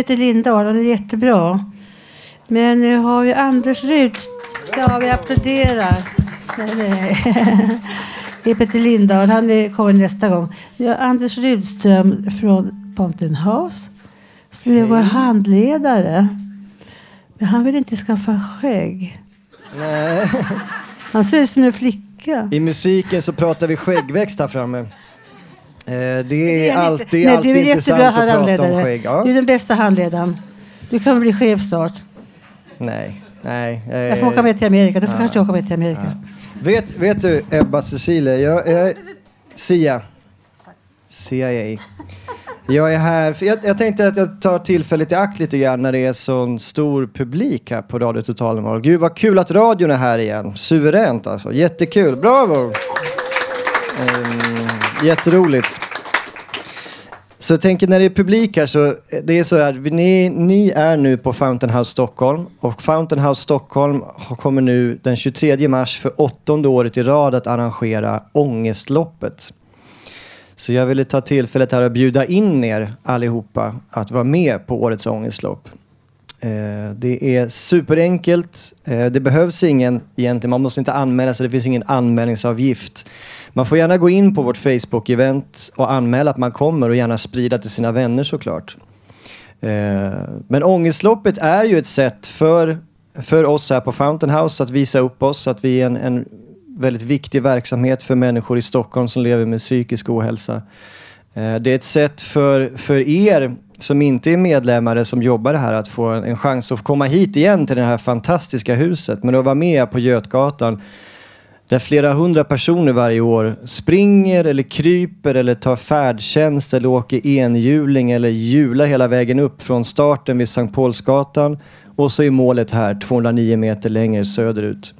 [SPEAKER 2] Peter Lindahl det är jättebra. Men nu har vi Anders Rut. Ja, vi applåderar. Det är Peter Lindahl, han är- kommer nästa gång. Vi har Anders Rudström från Fountain House. Som är vår handledare. Men han vill inte skaffa skägg.
[SPEAKER 21] Nej.
[SPEAKER 2] Han ser ut som en flicka.
[SPEAKER 21] I musiken så pratar vi skäggväxt här framme. Eh, Det är, alltid, är
[SPEAKER 2] Nej,
[SPEAKER 21] alltid
[SPEAKER 2] du är
[SPEAKER 21] intressant att prata om skägg. Ja.
[SPEAKER 2] Du är den bästa handledaren. Du kan bli chef snart.
[SPEAKER 21] Nej, nej.
[SPEAKER 2] Jag får åka med till Amerika. Du får
[SPEAKER 21] ja.
[SPEAKER 2] kanske åka med till Amerika.
[SPEAKER 21] Vet, vet du, Ebba Cecilia, jag, jag, Sia, CIA. Jag är här, jag, jag tänkte att jag tar tillfället i akt lite grann när det är sån stor publik här på Radio Total Normal. Gud vad kul att radion är här igen. Suveränt alltså, jättekul. Bravo! Um, jätteroligt. Så jag tänker när det är publik här så, eh, det är så här, ni, ni är nu på Fountain House Stockholm och Fountain House Stockholm kommer nu den 23 mars för åttonde året i rad att arrangera Ångestloppet. Så jag ville ta tillfället här och bjuda in er allihopa att vara med på årets ångestlopp. Eh, det är superenkelt. Eh, det behövs ingen egentligen, man måste inte anmäla sig, det finns ingen anmälningsavgift. Man får gärna gå in på vårt Facebook-event och anmäla att man kommer och gärna sprida till sina vänner såklart. Eh, men ångestloppet är ju ett sätt för, för oss här på Fountain House att visa upp oss, att vi är en, en väldigt viktig verksamhet för människor i Stockholm som lever med psykisk ohälsa. Eh, det är ett sätt för, för er som inte är medlemmar som jobbar här att få en, en chans att komma hit igen till det här fantastiska huset. Men att vara med på Götgatan där flera hundra personer varje år springer eller kryper eller tar färdtjänst eller åker enhjuling eller hjular hela vägen upp från starten vid Sankt Paulsgatan och så är målet här 209 meter längre söderut.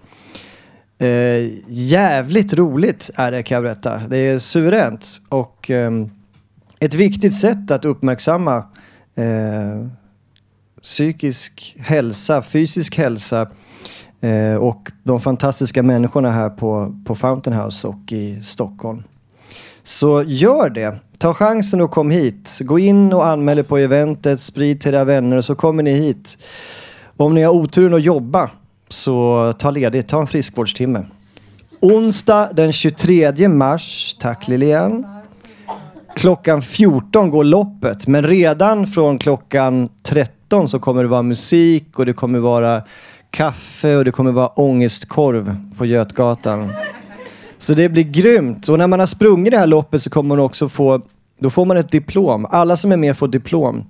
[SPEAKER 21] Eh, jävligt roligt är det kan jag berätta. Det är suveränt och eh, ett viktigt sätt att uppmärksamma eh, psykisk hälsa, fysisk hälsa eh, och de fantastiska människorna här på, på Fountain House och i Stockholm. Så gör det. Ta chansen och kom hit. Gå in och anmäl er på eventet, sprid till era vänner och så kommer ni hit. Om ni har oturen att jobba så ta ledigt, ta en friskvårdstimme. Onsdag den 23 mars, tack Lilian. Klockan 14 går loppet, men redan från klockan 13 så kommer det vara musik och det kommer vara kaffe och det kommer vara ångestkorv på Götgatan. Så det blir grymt. Och när man har sprungit det här loppet så kommer man också få, då får man ett diplom. Alla som är med får diplom.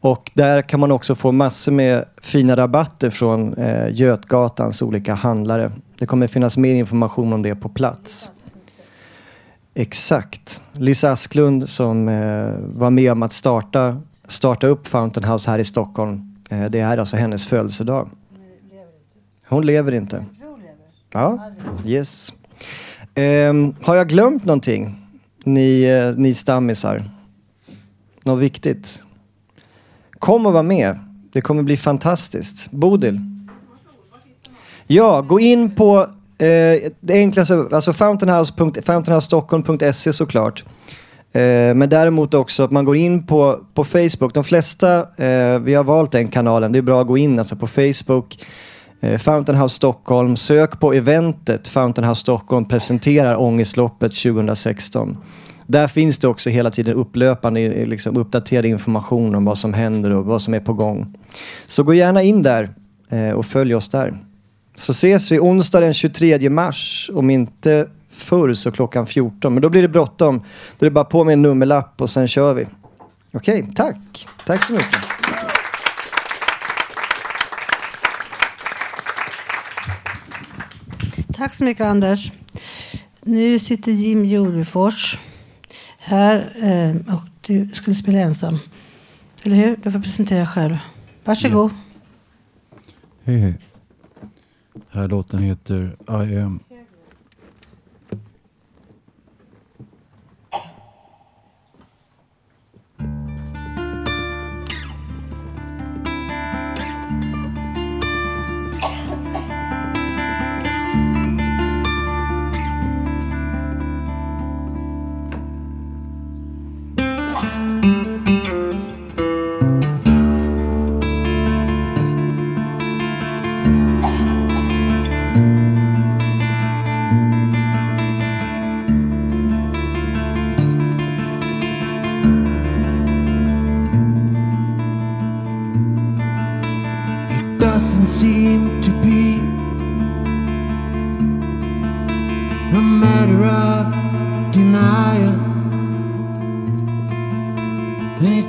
[SPEAKER 21] Och där kan man också få massor med fina rabatter från eh, Götgatans olika handlare. Det kommer finnas mer information om det på plats. Exakt. Lisa Asklund som eh, var med om att starta, starta upp Fountain House här i Stockholm. Eh, det är alltså hennes födelsedag. Hon lever inte. Ja, yes. Ehm, har jag glömt någonting? Ni, eh, ni stammisar? Något viktigt? Kom och var med. Det kommer bli fantastiskt. Bodil? Ja, gå in på eh, det enklaste, alltså fountainhouse.- fountainhousestockholm.se såklart. Eh, men däremot också att man går in på, på Facebook. De flesta, vi har valt den kanalen, det är bra att gå in alltså på Facebook. Eh, Fountain House Stockholm, sök på eventet Fountain House Stockholm presenterar Ångestloppet 2016. Där finns det också hela tiden upplöpande eh, liksom, uppdaterad information om vad som händer och vad som är på gång. Så gå gärna in där eh, och följ oss där. Så ses vi onsdag den 23 mars, om inte förr så klockan 14. Men då blir det bråttom. Då är det bara på med en nummerlapp och sen kör vi. Okej, tack. Tack så mycket.
[SPEAKER 2] Tack så mycket Anders. Nu sitter Jim Julefors här eh, och du skulle spela ensam. Eller hur? Du får presentera själv. Varsågod.
[SPEAKER 22] Hej hej. Här låten heter I am.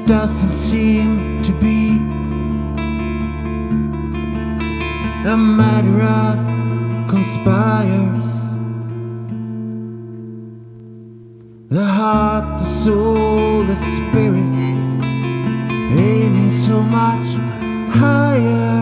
[SPEAKER 23] Doesn't seem to be a matter of conspires. The heart, the soul, the spirit, aiming so much higher.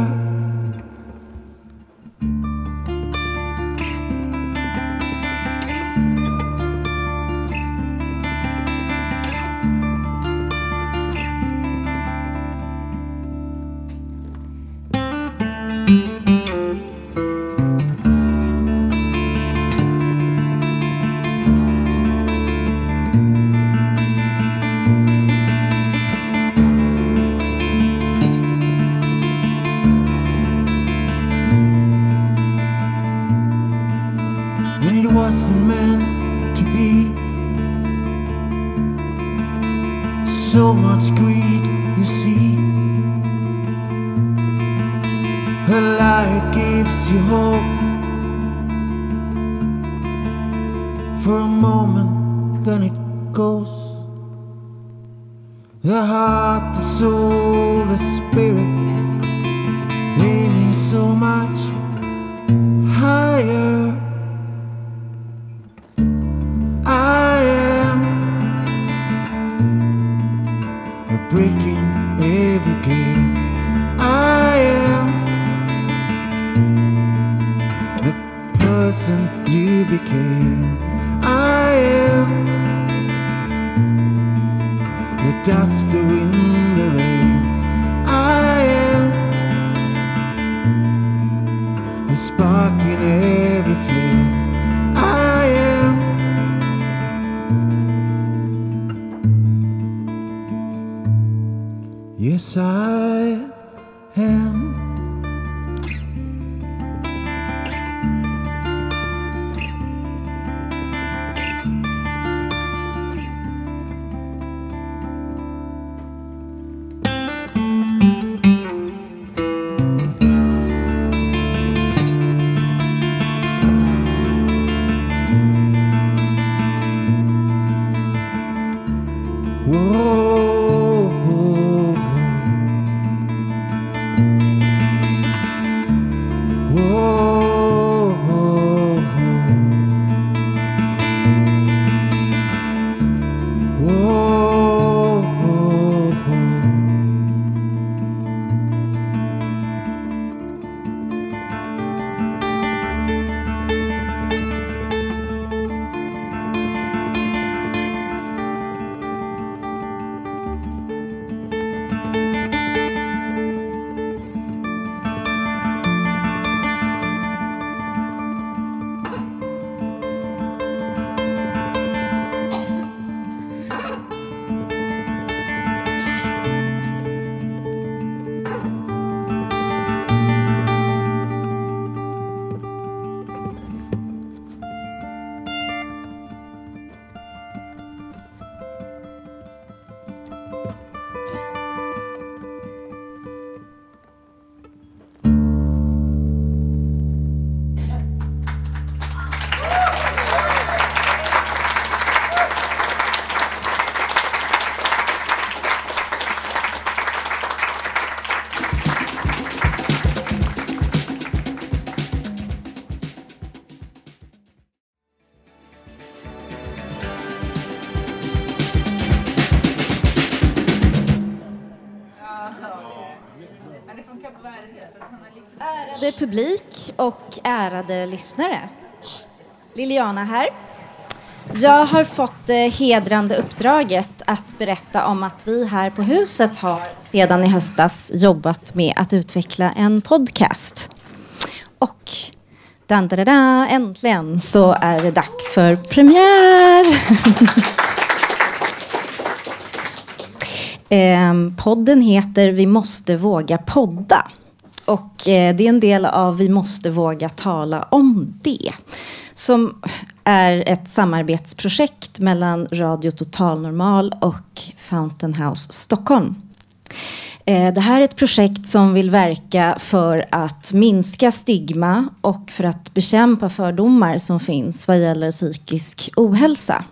[SPEAKER 24] Ärade publik och ärade lyssnare. Liliana här. Jag har fått det hedrande uppdraget att berätta om att vi här på huset har sedan i höstas jobbat med att utveckla en podcast. Och dan, dan, dan, äntligen så är det dags för premiär! Ehm, podden heter Vi måste våga podda. Och eh, det är en del av Vi måste våga tala om det. Som är ett samarbetsprojekt mellan Radio Total Normal och Fountain House Stockholm. Eh, det här är ett projekt som vill verka för att minska stigma och för att bekämpa fördomar som finns vad gäller psykisk ohälsa.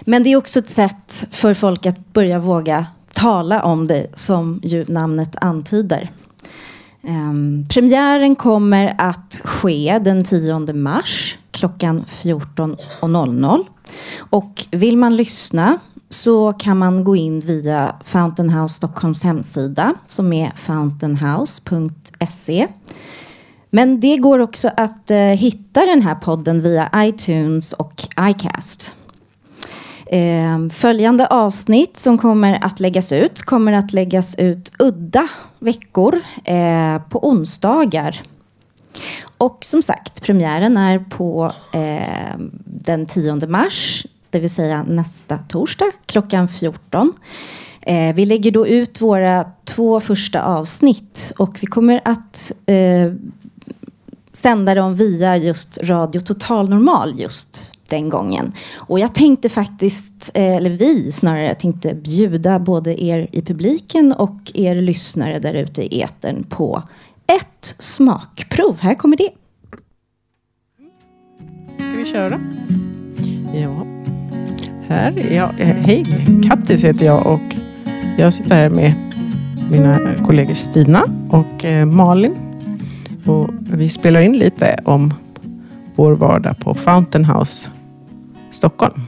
[SPEAKER 24] Men det är också ett sätt för folk att börja våga tala om det som ju namnet antyder. Um, premiären kommer att ske den 10 mars klockan 14.00. Och vill man lyssna så kan man gå in via Fountain House Stockholms hemsida som är fountainhouse.se. Men det går också att eh, hitta den här podden via iTunes och iCast. Eh, följande avsnitt som kommer att läggas ut kommer att läggas ut udda veckor eh, på onsdagar. Och som sagt, premiären är på eh, den 10 mars, det vill säga nästa torsdag klockan 14. Eh, vi lägger då ut våra två första avsnitt och vi kommer att eh, sända dem via just Radio Total Normal just den gången. Och jag tänkte faktiskt, eh, eller vi snarare, tänkte bjuda både er i publiken och er lyssnare där ute i etern på ett smakprov. Här kommer det.
[SPEAKER 25] Ska vi köra? Ja. Här är jag. Eh, hej, Kattis heter jag och jag sitter här med mina kollegor Stina och eh, Malin. Och vi spelar in lite om vår vardag på Fountain House Stockholm.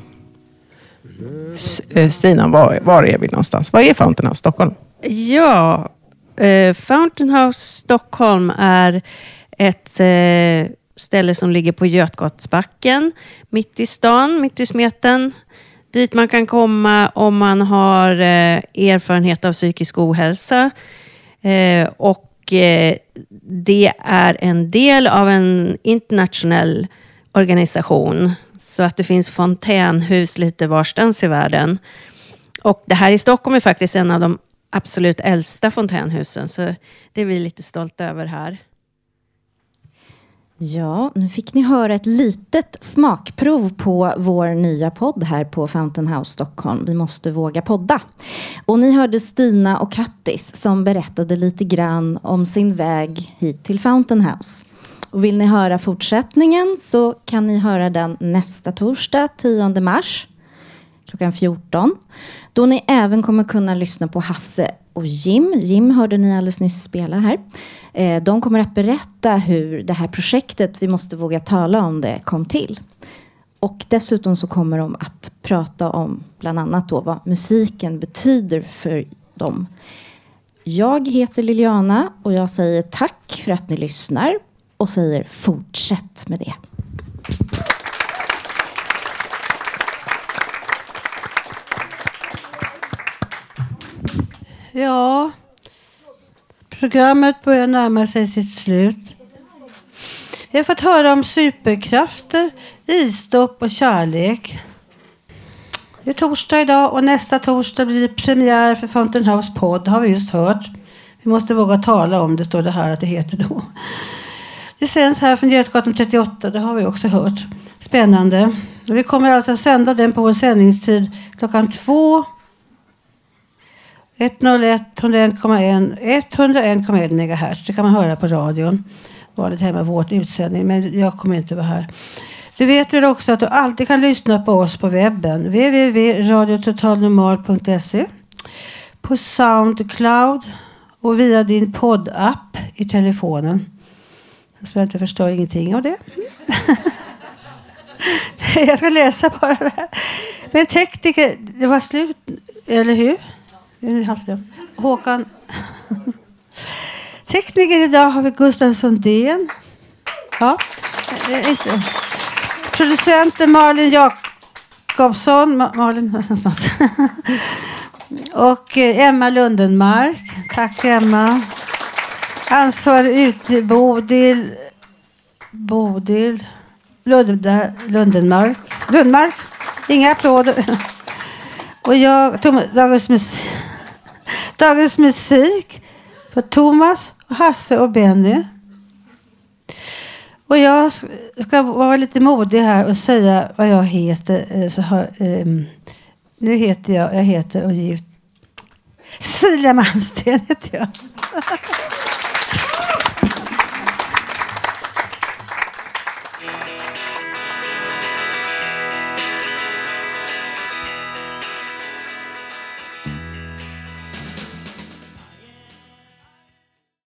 [SPEAKER 25] Eh, Stina, var, var är vi någonstans? Var är Fountain House Stockholm?
[SPEAKER 26] Ja, eh, Fountain House Stockholm är ett eh, ställe som ligger på Götgatsbacken, mitt i stan, mitt i smeten. Dit man kan komma om man har eh, erfarenhet av psykisk ohälsa. Eh, och eh, det är en del av en internationell organisation. Så att det finns fontänhus lite varstans i världen. Och det här i Stockholm är faktiskt en av de absolut äldsta fontänhusen. Så det är vi lite stolta över här.
[SPEAKER 24] Ja, nu fick ni höra ett litet smakprov på vår nya podd här på Fountain House Stockholm. Vi måste våga podda. Och ni hörde Stina och Kattis som berättade lite grann om sin väg hit till Fountain House. Och vill ni höra fortsättningen så kan ni höra den nästa torsdag, 10 mars klockan 14. Då ni även kommer kunna lyssna på Hasse och Jim. Jim hörde ni alldeles nyss spela här. Eh, de kommer att berätta hur det här projektet, Vi måste våga tala om det, kom till. Och dessutom så kommer de att prata om bland annat då vad musiken betyder för dem. Jag heter Liliana och jag säger tack för att ni lyssnar och säger fortsätt med det.
[SPEAKER 2] Ja, programmet börjar närma sig sitt slut. Vi har fått höra om superkrafter, isdopp och kärlek. Det är torsdag idag och nästa torsdag blir det premiär för Fountain House podd, har vi just hört. Vi måste våga tala om det, står det här att det heter då. Det sänds här från Götgatan 38, det har vi också hört. Spännande. Vi kommer alltså att sända den på vår sändningstid klockan två 101, 101,1 101,1 megahertz. Det kan man höra på radion. Vanligt hemma vårt utsändning, men jag kommer inte vara här. Du vet väl också att du alltid kan lyssna på oss på webben. www.radiototalnormal.se På Soundcloud och via din poddapp i telefonen. Så jag inte förstår ingenting av det. jag ska läsa bara det här. Men tekniker, det var slut, eller hur? Håkan. Tekniker idag har vi Gustav Sundén. Ja, inte. Producenten Malin Jakobsson. Ma- Malin någonstans. Och eh, Emma Lundenmark. Tack Emma. Ansvarig ute Bodil. Bodil. Lund, Lundenmark. Lundmark. Inga applåder. Och jag, Tom, dagens, musik, dagens musik för Thomas, och Hasse och Benny. Och jag ska vara lite modig här och säga vad jag heter. Eh, så har, um, nu heter jag, jag heter och gift Cecilia Malmsten heter jag.